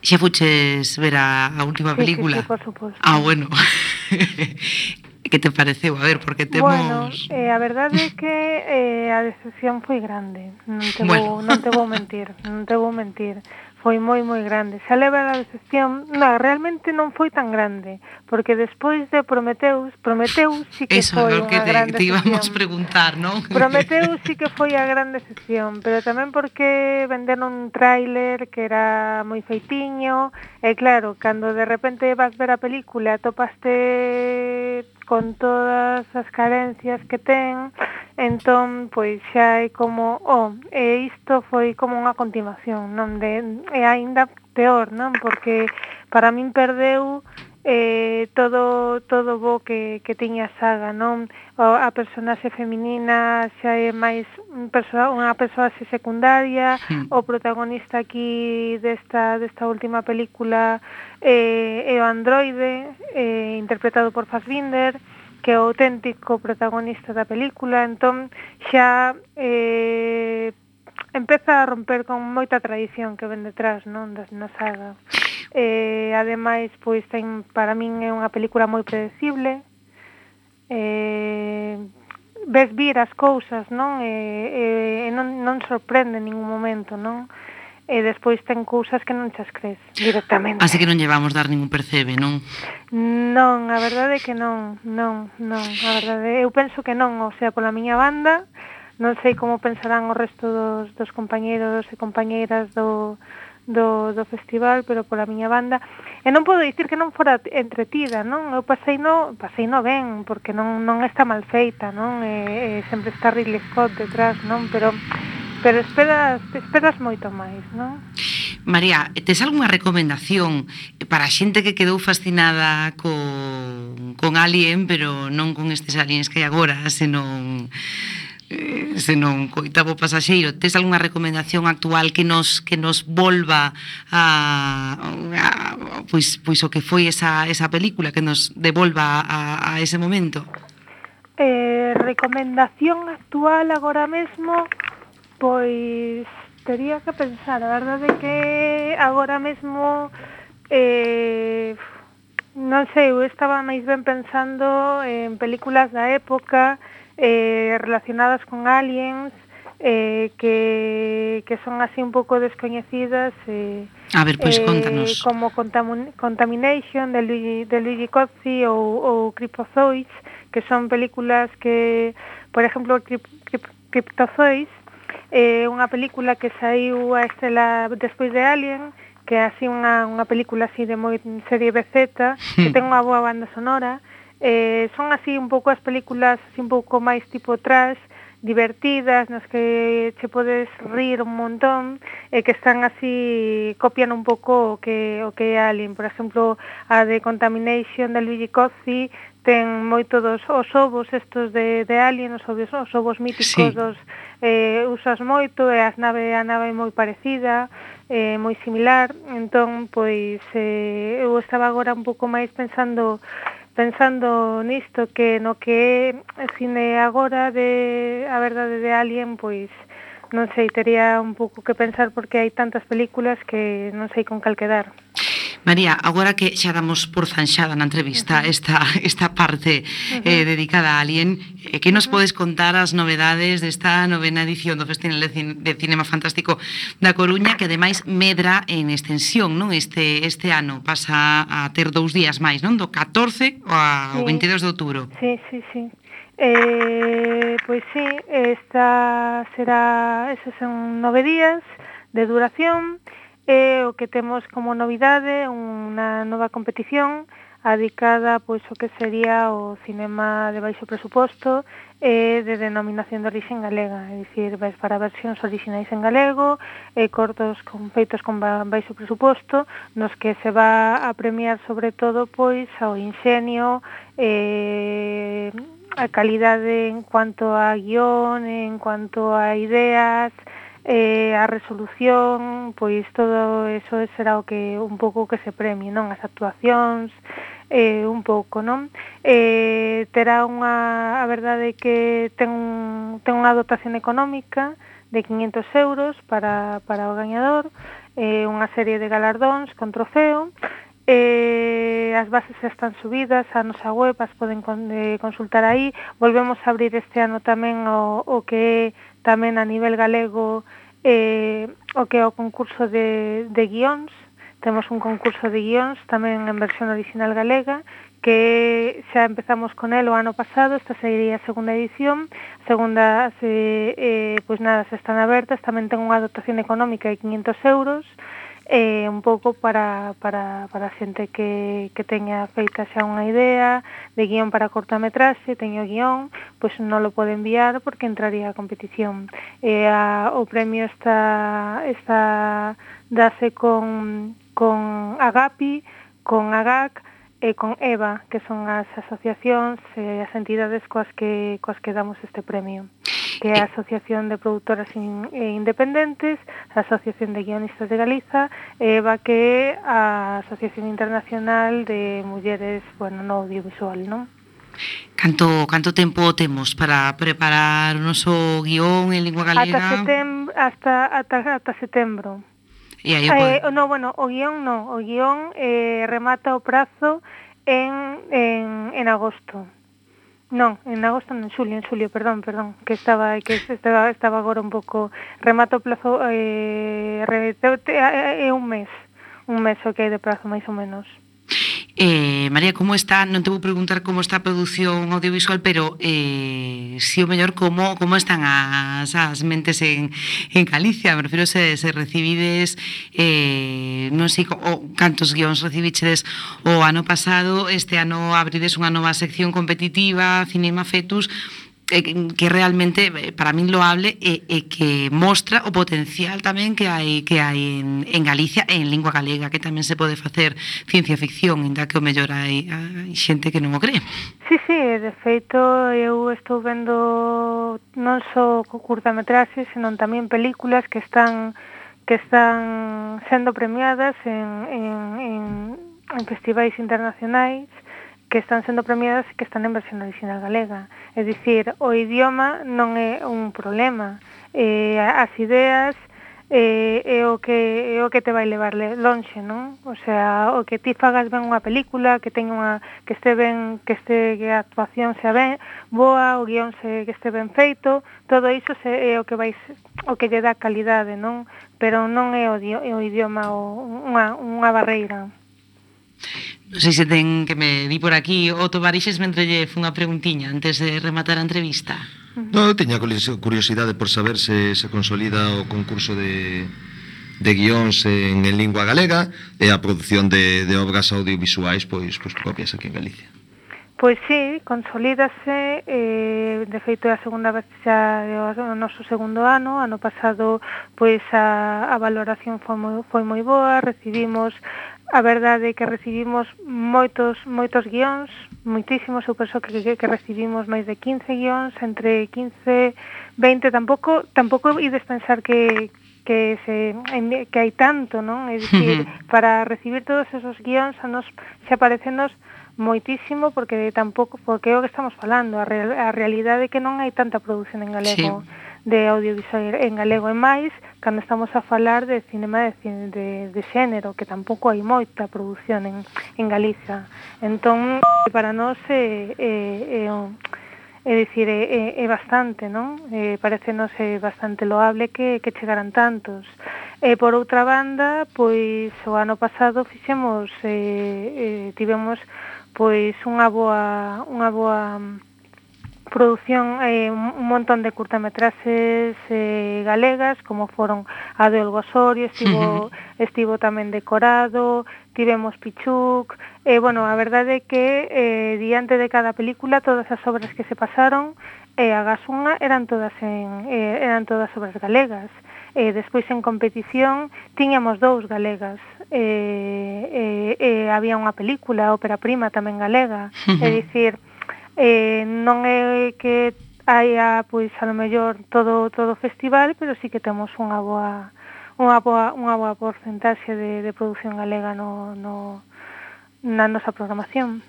Xa fuches ver a, a última sí, película? Sí, sí, por suposto. Ah, bueno. que te pareceu? A ver, porque temos... Bueno, eh, a verdade é que eh, a decepción foi grande, non te, bueno. vou, non te vou mentir, non te vou mentir. Foi moi, moi grande. Se leva a decepción, Non, realmente non foi tan grande, porque despois de Prometeus, Prometeus sí que Eso, foi que te, grande te íbamos a preguntar, non? Prometeus sí que foi a grande decepción, pero tamén porque venderon un tráiler que era moi feitiño, e eh, claro, cando de repente vas ver a película, topaste con todas as carencias que ten, entón pois xa é como, oh, e isto foi como unha continuación, non de é aínda peor, non? Porque para min perdeu eh, todo todo bo que, que tiña a saga, non? a personaxe feminina xa é máis un persoa, unha persoa así secundaria, sí. o protagonista aquí desta, desta última película eh, é o androide, eh, interpretado por Fassbinder, que é o auténtico protagonista da película, entón xa eh, empeza a romper con moita tradición que ven detrás, non, das na saga. Eh, ademais, pois ten para min é unha película moi predecible, eh, ves vir as cousas, non? E, e non, non sorprende en ningún momento, non? E despois ten cousas que non chas crees directamente. Así que non llevamos dar ningún percebe, non? Non, a verdade é que non, non, non, a verdade. Eu penso que non, o sea, pola miña banda, non sei como pensarán o resto dos, dos compañeros e compañeiras do, do, do festival, pero pola miña banda. E non podo dicir que non fora entretida, non? Eu pasei no, pasei no ben, porque non, non está mal feita, non? E, e sempre está Ridley Scott detrás, non? Pero pero esperas, esperas moito máis, non? María, tes algunha recomendación para a xente que quedou fascinada con, con Alien, pero non con estes aliens que hai agora, senón Eh, se non coitaba pasaxeiro, tes algunha recomendación actual que nos que nos volva a, a pois pois o que foi esa esa película que nos devolva a a ese momento? Eh, recomendación actual agora mesmo pois tería que pensar, a verdade que agora mesmo eh non sei, eu estaba máis ben pensando en películas da época, eh eh, relacionadas con aliens, eh, que, que son así un pouco descoñecidas eh, A ver, pois eh, contanos Como Contamin Contamination de Luigi, de Luigi Cozzi ou, ou Cryptozoids que son películas que por exemplo Crypt Cryptozoids eh, unha película que saiu a estela despois de Alien que é así unha, unha película así de moi serie BZ que hmm. ten unha boa banda sonora Eh, son así un pouco as películas así un pouco máis tipo trash, divertidas, nas que che podes rir un montón e que están así copian un pouco o que o que é Alien, por exemplo, a de Contamination de Luigi Cozzi ten moito dos os ovos estos de de Alien, os ovos, os ovos míticos sí. dos eh usas moito e as nave a nave moi parecida eh, moi similar, entón, pois, eh, eu estaba agora un pouco máis pensando pensando nisto que no que é cine agora de a verdade de Alien, pois non sei, tería un pouco que pensar porque hai tantas películas que non sei con cal quedar. María, agora que xa damos por zanxada na entrevista esta, esta parte eh, dedicada a Alien, eh, que nos podes contar as novedades desta novena edición do Festival de Cinema Fantástico da Coruña, que ademais medra en extensión, non? Este, este ano pasa a ter dous días máis, non? Do 14 ao sí. 22 de outubro. Sí, sí, sí. Eh, pois sí, esta será, esos son nove días de duración, e E o que temos como novidade unha nova competición adicada pois o que sería o cinema de baixo presuposto e de denominación de orixen galega, é dicir, vais para versións orixinais en galego e cortos con feitos con baixo presuposto, nos que se va a premiar sobre todo pois ao inxenio e a calidade en cuanto a guión, en cuanto a ideas, eh, a resolución, pois todo eso será o que un pouco que se premie, non? As actuacións, eh, un pouco, non? Eh, terá unha, a verdade que ten, un, ten unha dotación económica de 500 euros para, para o gañador, eh, unha serie de galardóns con trofeo, Eh, as bases están subidas a nosa web, as poden con, eh, consultar aí. Volvemos a abrir este ano tamén o, o que é tamén a nivel galego eh, o que é o concurso de, de guións. Temos un concurso de guións tamén en versión original galega que xa empezamos con el o ano pasado, esta sería a segunda edición, segunda, se, eh, eh, pois nada, se están abertas, tamén ten unha dotación económica de 500 euros, eh, un pouco para, para, para a xente que, que teña feita xa unha idea de guión para cortometraxe, teño guión, pois non lo pode enviar porque entraría a competición. Eh, a, o premio está, está dase con, con Agapi, con AGAC, e con EVA, que son as asociacións e as entidades coas que, coas que damos este premio que é a Asociación de Produtoras eh, Independentes, a Asociación de Guionistas de Galiza, e va que a Asociación Internacional de Mulleres, bueno, no audiovisual, non? Canto, canto tempo temos para preparar o noso guión en lingua galega? Ata setembro. Hasta, ata, ata setembro. E aí, eh, pode... no, bueno, o guión non, o guión eh, remata o prazo en, en, en agosto. Non, en agosto, en xulio, en xulio, perdón, perdón, que estaba que estaba, estaba agora un pouco remato plazo eh, é eh, eh, un mes, un mes o que hai de prazo máis ou menos. Eh, María, como está, non te vou preguntar como está a produción audiovisual, pero eh, si o mellor como como están as, as mentes en, en Galicia, me refiro se, se recibides eh, non sei o, cantos guións recibichedes o ano pasado, este ano abrides unha nova sección competitiva, Cinema Fetus, Eh, que realmente eh, para min loable e, eh, e que mostra o potencial tamén que hai que hai en, en Galicia e en lingua galega que tamén se pode facer ciencia ficción inda que o mellor hai, hai xente que non o cree. Sí, sí, de feito eu estou vendo non só curtametraxes, senón tamén películas que están que están sendo premiadas en, en, en, en festivais internacionais que están sendo premiadas e que están en versión original galega. É dicir, o idioma non é un problema. Eh, as ideas eh, é o que é o que te vai levar lonxe, non? O sea, o que ti fagas ben unha película, que teña unha que este ben, que este que a actuación sea ben boa, o guión se que este ben feito, todo iso se, é o que vais o que lle dá calidade, non? Pero non é o, o idioma o, unha unha barreira. Non sei se ten que me di por aquí o Tovarixes mentre lle preguntiña antes de rematar a entrevista. No, eu teña curiosidade por saber se se consolida o concurso de de guións en, en lingua galega e a produción de, de obras audiovisuais pois, pois propias aquí en Galicia. Pois sí, consolídase, eh, de feito é a segunda vez xa o noso segundo ano, ano pasado pois a, a valoración foi moi, foi moi boa, recibimos a verdade é que recibimos moitos moitos guións, moitísimos, eu penso que, que, que recibimos máis de 15 guións, entre 15, 20, tampouco, tampouco ides pensar que, que se que hai tanto, non? É dicir, uh -huh. para recibir todos esos guións a nos xa parecenos moitísimo porque tampouco porque é o que estamos falando, a, real, a realidade é que non hai tanta produción en galego. Sí de audiovisual en galego e máis cando estamos a falar de cinema de, de, de xénero que tampouco hai moita produción en, en Galiza entón para nós é, é, é, é dicir, é, é, é bastante, non? Eh, parecenos é bastante loable que, que chegaran tantos. E por outra banda, pois o ano pasado fixemos eh, eh, tivemos pois unha boa unha boa produción eh, un montón de curtametraxes eh, galegas como foron a de Olgo Gosorio, estivo, estivo tamén decorado, tivemos Pichuc, e eh, bueno, a verdade é que eh, diante de cada película todas as obras que se pasaron eh, a Gasunga eran todas en, eh, eran todas obras galegas. Eh, despois en competición tiñamos dous galegas. Eh, eh, eh, había unha película, ópera prima tamén galega, é dicir, eh, non é que haia pois a lo mellor todo todo o festival, pero sí que temos unha boa unha boa unha boa porcentaxe de de produción galega no no na nosa programación.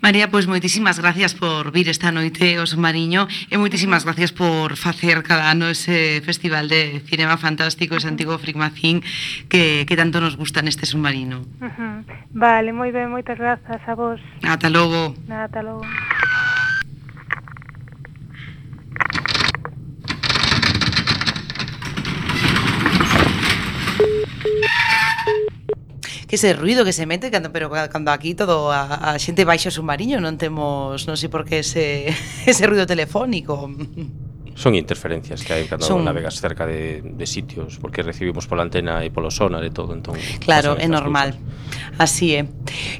María, pois moitísimas gracias por vir esta noite os Mariño e moitísimas gracias por facer cada ano ese festival de cinema fantástico, ese antigo Frigmacín que, que tanto nos gusta neste submarino. Uh -huh. Vale, moi ben, moitas grazas a vos. Ata logo. Ata logo. que ese ruido que se mete cando, pero cando aquí todo a, a xente baixo submarino non temos, non sei por que ese, ese ruido telefónico. Son interferencias que hai cando Son... navegas cerca de, de sitios Porque recibimos pola antena e polo sonar e todo entón, Claro, é normal cosas. Así é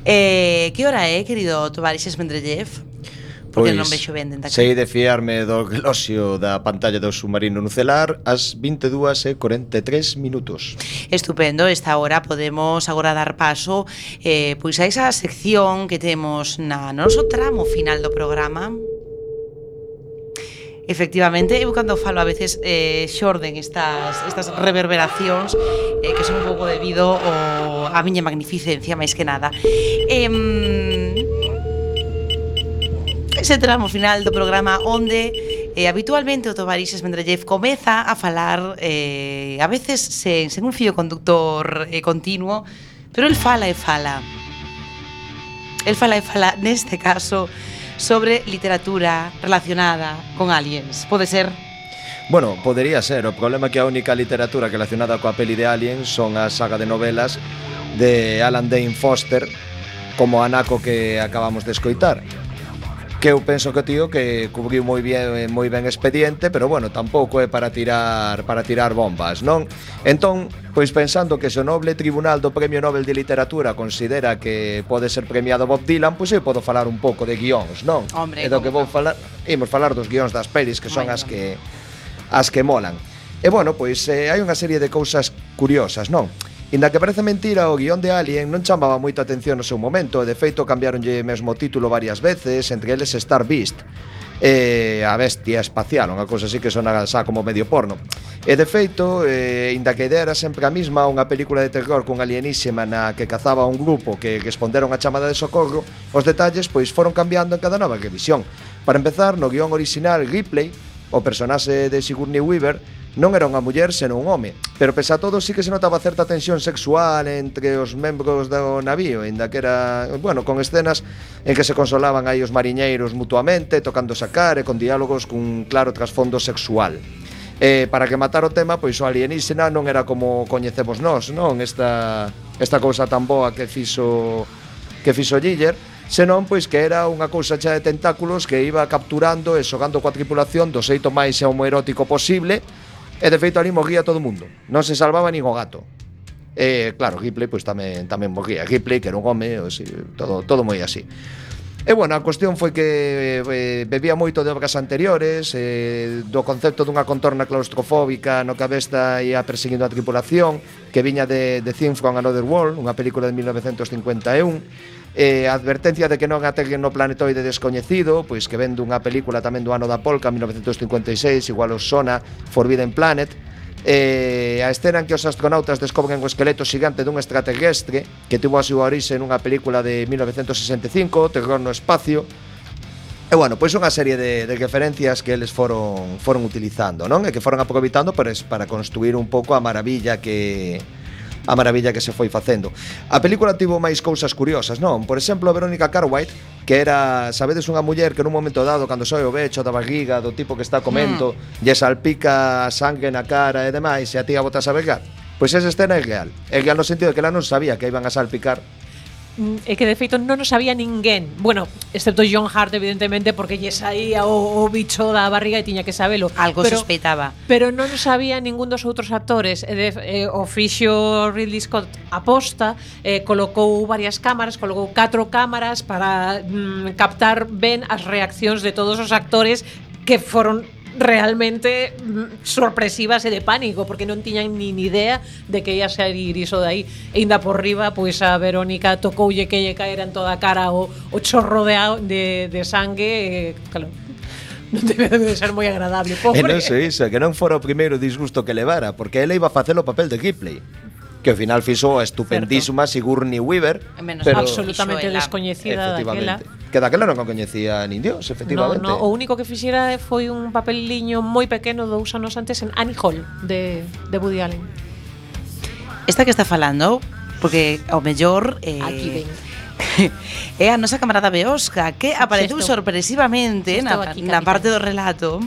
eh, Que hora é, querido Tovarixes Mendrellev? Porque pois, non vexo ben dentro Sei de fiarme do glosio da pantalla do submarino nucelar ás 22 e 43 minutos. Estupendo, esta hora podemos agora dar paso eh, pois a esa sección que temos na noso tramo final do programa. Efectivamente, eu cando falo a veces eh, xorden estas, estas reverberacións eh, que son un pouco debido ao, a miña magnificencia máis que nada. Eh, Ese tramo final do programa onde eh, habitualmente o Tovarixes Mendrellev comeza a falar eh, a veces sen, sen un fío conductor eh, continuo, pero el fala e fala. El fala e fala, neste caso, sobre literatura relacionada con aliens. Pode ser Bueno, podería ser. O problema é que a única literatura relacionada coa peli de Alien son a saga de novelas de Alan Dane Foster como Anaco que acabamos de escoitar que eu penso que o tío que cubriu moi bien moi ben expediente, pero bueno, tampouco é para tirar para tirar bombas, non? Entón, pois pensando que se o noble tribunal do Premio Nobel de Literatura considera que pode ser premiado Bob Dylan, pois eu podo falar un pouco de guións, non? Hombre, e do que vou falar, imos falar dos guións das pelis que son as que as que molan. E bueno, pois eh, hai unha serie de cousas curiosas, non? Inda que parece mentira, o guión de Alien non chamaba moita atención no seu momento e de feito cambiaronlle mesmo título varias veces, entre eles Star Beast eh, a bestia espacial, unha cousa así que sona xa como medio porno. E de feito, eh, inda que idea era sempre a mesma, unha película de terror cun alienísima na que cazaba un grupo que responderon a chamada de socorro, os detalles pois foron cambiando en cada nova revisión. Para empezar, no guión orixinal Ripley, o personaxe de Sigourney Weaver non era unha muller, senón un home. Pero pese a todo, sí que se notaba certa tensión sexual entre os membros do navío, inda que era, bueno, con escenas en que se consolaban aí os mariñeiros mutuamente, tocando sacar e con diálogos cun claro trasfondo sexual. Eh, para que matar o tema, pois o alienígena non era como coñecemos nós, non? Esta, esta cousa tan boa que fixo que fixo Giller, senón pois que era unha cousa chea de tentáculos que iba capturando e xogando coa tripulación do xeito máis homoerótico posible, E de feito ali morría todo o mundo. Non se salvaba nin o gato. E claro, Ripley pois tamén tamén morría. Ripley que era un home, así, todo todo moi así. E bueno, a cuestión foi que eh, bebía moito de obras anteriores, eh, do concepto dunha contorna claustrofóbica no que a besta ia perseguindo a tripulación, que viña de, de Things from Another World, unha película de 1951, eh, advertencia de que non ateguen no planetoide descoñecido, pois que ven dunha película tamén do ano da Polka, 1956, igual os sona Forbidden Planet, eh, a escena en que os astronautas descobren o esqueleto xigante dun extraterrestre que tuvo a súa orixe nunha película de 1965, Terror no Espacio, E bueno, pois unha serie de, de referencias que eles foron foron utilizando, non? E que foron aproveitando para, pois, para construir un pouco a maravilla que, a maravilla que se foi facendo. A película tivo máis cousas curiosas, non? Por exemplo, a Verónica Cartwright, que era, sabedes, unha muller que nun momento dado, cando soe o becho da barriga, do tipo que está comendo, mm. lle salpica sangue na cara e demais, e a tía botas a vergar. Pois esa escena é real. É real no sentido de que ela non sabía que iban a salpicar é que de feito non o sabía ninguén. Bueno, excepto John Hart evidentemente porque lle saía o, o bicho da barriga e tiña que sabelo. Algo pero, sospeitaba. Pero non o sabía ningún dos outros actores. E de, eh, o fixo Ridley Scott aposta, eh, colocou varias cámaras, colocou catro cámaras para mm, captar ben as reaccións de todos os actores que foron realmente mm, sorpresivas e de pánico, porque non tiñan nin idea de que ia salir iso de aí. E ainda por riba, pois a Verónica tocoulle que lle caera en toda a cara o, o chorro de, de, de sangue, e, claro, non debe de ser moi agradable, pobre. E non se iso, que non fora o primeiro disgusto que levara, porque ela iba a facer o papel de Ripley que ao final fixo a estupendísima Certo. Sigourney Weaver, Menos pero absolutamente Fixo ela. descoñecida daquela. efectivamente, que daquela non coñecía nin Dios, No, efectivamente. no, o único que fixera foi un papeliño moi pequeno dous anos antes en Annie Hall de, de Woody Allen. Esta que está falando, porque ao mellor eh, Aquí ven. é a nosa camarada Beosca que apareceu Sexto. sorpresivamente Sexto na, aquí, na parte do relato.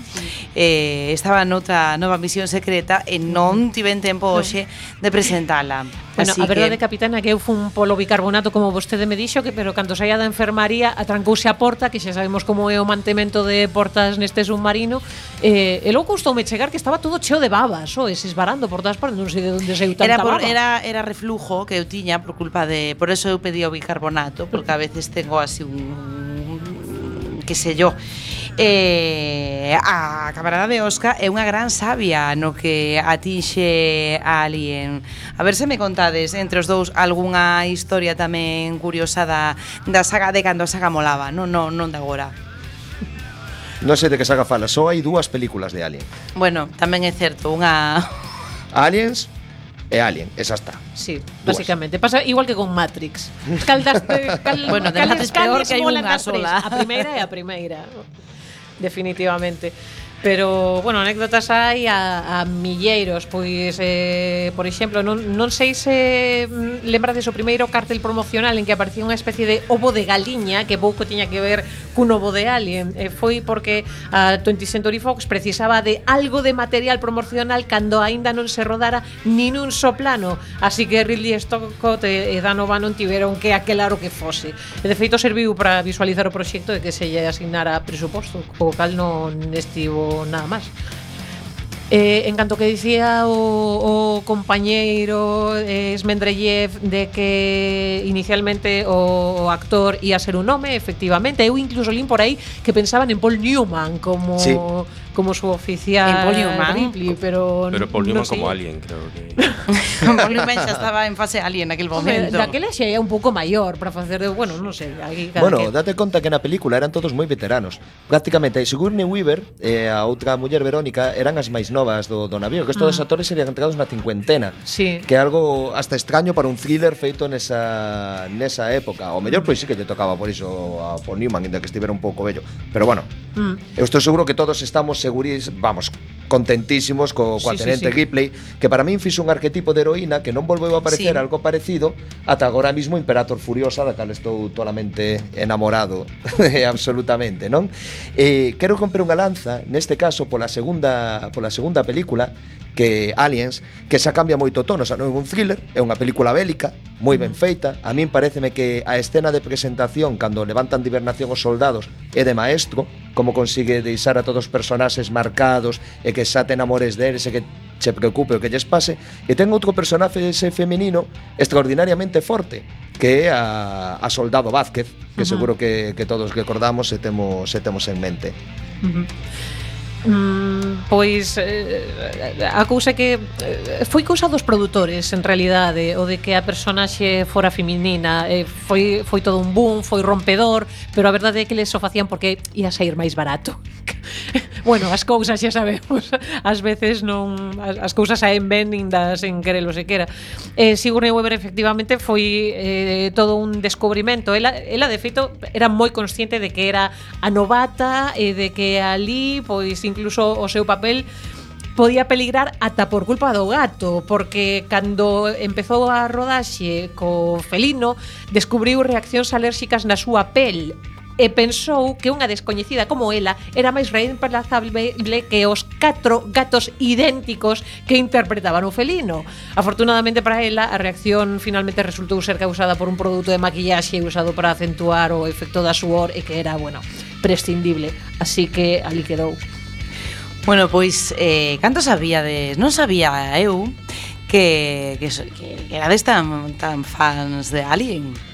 Eh, estaba noutra nova misión secreta e non tiven tempo hoxe de presentala. Bueno, Así a verdade, que... capitana, que eu fun polo bicarbonato como vostede me dixo, que pero cando saía da enfermaría atrancouse a porta, que xa sabemos como é o mantemento de portas neste submarino, eh, e logo costoume chegar que estaba todo cheo de babas, o, e esbarando por todas partes, non sei de onde saiu tanta era por, baba. Era, era reflujo que eu tiña por culpa de... Por eso eu pedí o bicarbonato, porque a veces tengo así un que sei yo, eh, a camarada de Osca é unha gran sabia no que atinxe a alien. A ver se me contades entre os dous algunha historia tamén curiosa da, da saga de cando a saga molaba, non, non, non de agora. Non sei de que saga fala, só hai dúas películas de Alien. Bueno, tamén é certo, unha... Aliens e Alien, esa está. Sí, dúas. basicamente. Pasa igual que con Matrix. Caldas, cal, bueno, de Matrix peor que hai unha sola. A primeira é a primeira. Definitivamente. Pero, bueno, anécdotas hai a, a milleiros Pois, eh, por exemplo, non, non sei se mm, lembrades o primeiro cartel promocional En que aparecía unha especie de ovo de galiña Que pouco tiña que ver cun ovo de alien eh, Foi porque a 20th Century Fox precisaba de algo de material promocional Cando aínda non se rodara nin un só plano. Así que Ridley Scott e Danova non tiveron que aquelar o que fose. E de feito serviu para visualizar o proxecto de que se lle asignara presuposto Co cal non estivo nada máis. Eh, en canto que dicía o, o compañeiro eh, de que inicialmente o, o actor ia ser un home, efectivamente, eu incluso lín por aí que pensaban en Paul Newman como sí como su oficial en Ripley, pero Pero Paul Newman no como sé. Alien, creo que. Paul Newman xa estaba en fase Alien naquel momento. Daquela xa era un pouco maior para facer de, bueno, non sei, aí cada Bueno, que... date conta que na película eran todos moi veteranos. Prácticamente Sigourney Weaver e eh, a outra muller Verónica eran as máis novas do, do navío, que estes mm. Ah. actores serían entrados na cincuentena. Sí. Que é algo hasta extraño para un thriller feito nesa nesa época. O mellor pois pues, sí que lle tocaba por iso a Paul Newman, ainda que estivera un pouco bello. Pero bueno, mm. eu estou seguro que todos estamos seguris, vamos, contentísimos co, coa sí, Tenente sí, sí. Ripley, que para min fixo un arquetipo de heroína que non volveu a aparecer sí. algo parecido ata agora mismo Imperator Furiosa, da cal estou totalmente enamorado, absolutamente, non? Eh, quero comprar unha lanza, neste caso pola segunda pola segunda película que Aliens, que xa cambia moito o tono, xa non é un thriller, é unha película bélica, moi ben mm. feita. A min pareceme que a escena de presentación cando levantan de hibernación os soldados é de maestro, como consigue deixar a todos os personaxes marcados e que xa te enamores deles e que che preocupe o que lles pase e ten outro personaxe ese femenino extraordinariamente forte que é a, a Soldado Vázquez que uh -huh. seguro que, que todos recordamos e temos, e temos en mente uh -huh. Mm, pois eh, a cousa que eh, foi cousa dos produtores en realidade, o de que a personaxe fora feminina, eh, foi foi todo un boom, foi rompedor, pero a verdade é que les o facían porque ia sair máis barato. bueno, as cousas xa sabemos, ás veces non as, as cousas saen ben nin das en querelo sequera. Eh, Sigourney Weaver efectivamente foi eh, todo un descubrimento. Ela, ela de feito era moi consciente de que era a novata e eh, de que ali pois incluso o seu papel podía peligrar ata por culpa do gato, porque cando empezou a rodaxe co felino, descubriu reaccións alérxicas na súa pel e pensou que unha descoñecida como ela era máis reemplazable que os catro gatos idénticos que interpretaban o felino. Afortunadamente para ela, a reacción finalmente resultou ser causada por un produto de maquillaxe usado para acentuar o efecto da suor e que era, bueno, prescindible. Así que ali quedou. Bueno, pois, eh, canto sabíades? Non sabía eu que, que, que, que era tan, tan fans de Alien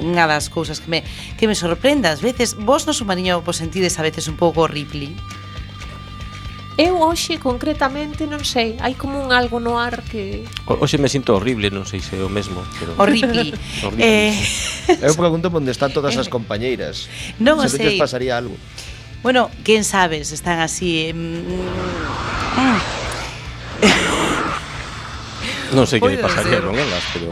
unha das cousas que me, que me sorprende ás veces. Vos no submarino vos sentides a veces un pouco Ripley? Eu hoxe concretamente non sei, hai como un algo no ar que o, Hoxe me sinto horrible, non sei se é o mesmo, pero Horrible. Eh, horrible. Eh... Eu pregunto onde están todas as eh, compañeiras. Non o se sei. Se pasaría algo. Bueno, quen sabe, se están así eh, mm, mm... ah. Non sei que lle pois pasaría con elas, pero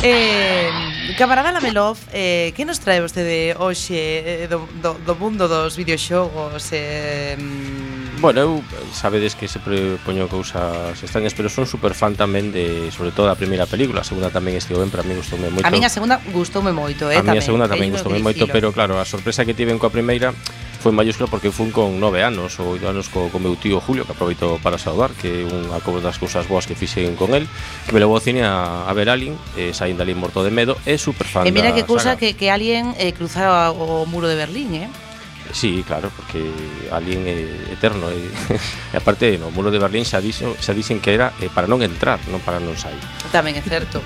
Eh Camarada Lamelov, eh, que nos trae vostede hoxe eh, do, do, do mundo dos videoxogos? Eh, mm? Bueno, eu sabedes que sempre poño cousas extrañas, pero son super fan tamén de, sobre todo, a primeira película. A segunda tamén estivo ben, para mí gustoume moito. A miña segunda gustoume moito, eh, A miña segunda tamén gustoume moito, pero claro, a sorpresa que tiven coa primeira foi en maiúscula porque fun con nove anos ou oito anos co, co meu tío Julio que aproveito para saudar que é unha das cousas boas que fixen con el que me levou ao cine a, a ver Alien eh, saín dali morto de medo é super fan E mira que cousa que, que Alien eh, cruzara o muro de Berlín eh? Sí, claro, porque Alien é eterno e, e aparte no muro de Berlín xa, dixo, xa dixen que era eh, para non entrar, non para non sair. Tamén é certo.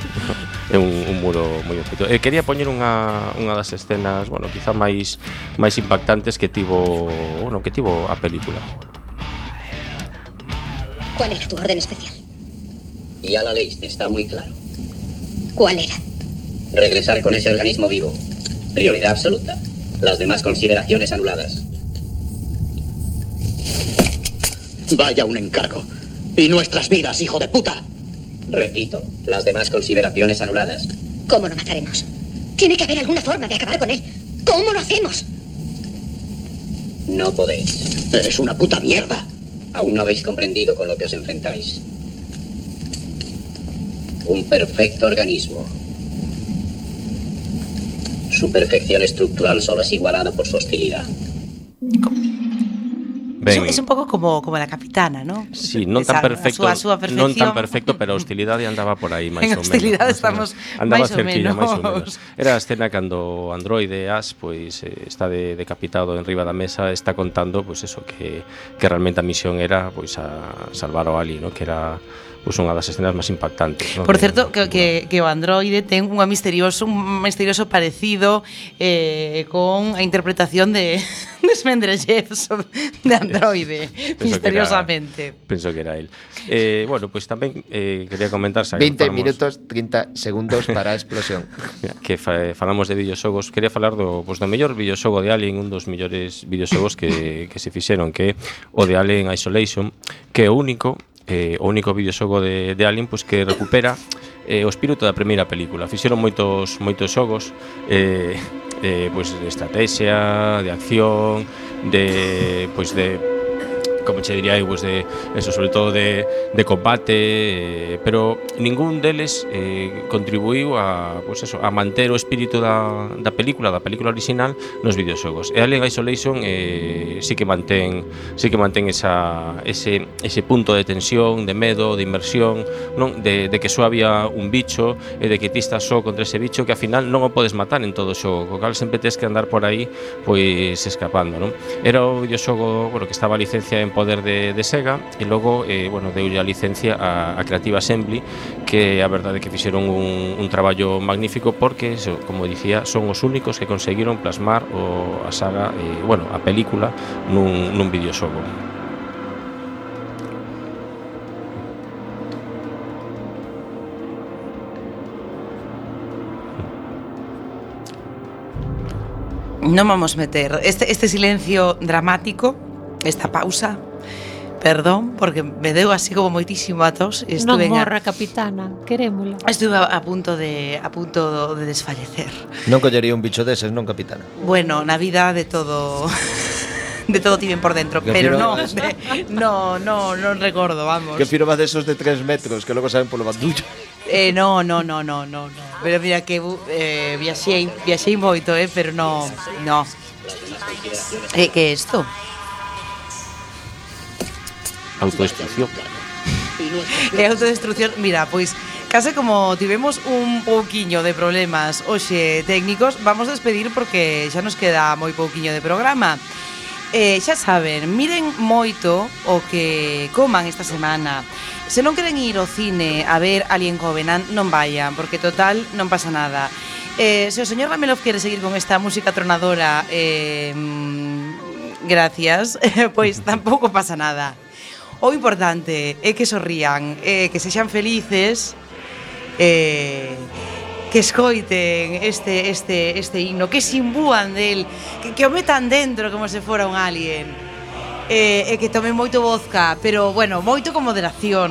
É un, un muro moi bonito. E quería poñer unha, unha das escenas, bueno, quizá máis máis impactantes que tivo, bueno, que tivo a película. ¿Cuál era tu orden especial? Ya la leíste, está muy claro. ¿Cuál era? Regresar con ese organismo vivo. Prioridad absoluta. Las demás consideraciones anuladas. Vaya un encargo. Y nuestras vidas, hijo de puta. Repito, las demás consideraciones anuladas. ¿Cómo lo mataremos? Tiene que haber alguna forma de acabar con él. ¿Cómo lo hacemos? No podéis. Eres una puta mierda. Aún no habéis comprendido con lo que os enfrentáis. Un perfecto organismo. Su perfección estructural solo es igualada por su hostilidad. Ben, es un pouco como como la capitana, ¿no? Sí, non tan Esa, perfecto, a súa, a súa non tan perfecto, pero a hostilidade andaba por aí máis ou menos. Hostilidade estamos andaba cerquilla, máis ou menos. Era a escena cando Androide As pois está de, decapitado en riba da mesa, está contando pois eso que que realmente a misión era pois a salvar o Ali, ¿no? Que era pois unha das escenas máis impactantes. Non? Por certo, que, que, que o androide ten unha misterioso, un misterioso parecido eh, con a interpretación de, de Smendrajev de androide, yes. misteriosamente. Penso que era el. Eh, bueno, pois pues tamén eh, quería comentar... 20 falamos, minutos, 30 segundos para a explosión. que fa, falamos de videoxogos, quería falar do, pues, do mellor videoxogo de Alien, un dos mellores videoxogos que, que se fixeron, que o de Alien Isolation, que é o único eh, o único videoxogo de, de Alien pois que recupera eh, o espírito da primeira película. Fixeron moitos moitos xogos eh, eh, pois de estrategia, de acción, de pois de como che diría eu, pues de eso, sobre todo de, de combate, eh, pero ningún deles eh, contribuiu a, pues eso, a manter o espírito da, da película, da película original nos videoxogos. E Alien Isolation eh, sí que mantén sí que mantén esa, ese, ese punto de tensión, de medo, de inmersión, non de, de que só había un bicho e de que ti estás só contra ese bicho que ao final non o podes matar en todo o xogo, co cal sempre tes que andar por aí pois escapando, non? Era o videoxogo, bueno, que estaba a licencia en poder de, de Sega e logo eh, bueno, deu a licencia a, a Creative Assembly que a verdade que fixeron un, un traballo magnífico porque, eso, como dicía, son os únicos que conseguiron plasmar o, a saga, eh, bueno, a película nun, nun videoxogo. Non vamos meter este, este silencio dramático, esta pausa, Perdón, porque me deu así como moitísimo a tos e estuve Non morra, a... capitana, querémola Estuve a, a punto de a punto de desfalecer Non collería un bicho deses, non, capitana? Bueno, na vida de todo de todo tiven por dentro, que pero no, de, no, no, no recordo, vamos. Que firma de esos de tres metros, que logo saben polo bandullo. Eh, no, no, no, no, no, no. Pero mira que eh, viaxei, viaxei moito, eh, pero no, no. Eh, que isto? autodestrucción. e autodestrucción, mira, pois case como tivemos un pouquiño de problemas hoxe técnicos, vamos a despedir porque xa nos queda moi pouquiño de programa. Eh, xa saben, miren moito o que coman esta semana. Se non queren ir ao cine a ver Alien Covenant, non vayan, porque total non pasa nada. Eh, se o señor Ramelov quere seguir con esta música tronadora, eh, gracias, pois tampouco pasa nada. O importante é que sorrían, é que sexan felices, eh, que escoiten este, este, este himno, que se imbúan del, que, que o metan dentro como se fora un alien. Eh, e que tomen moito vodka, pero bueno, moito con moderación.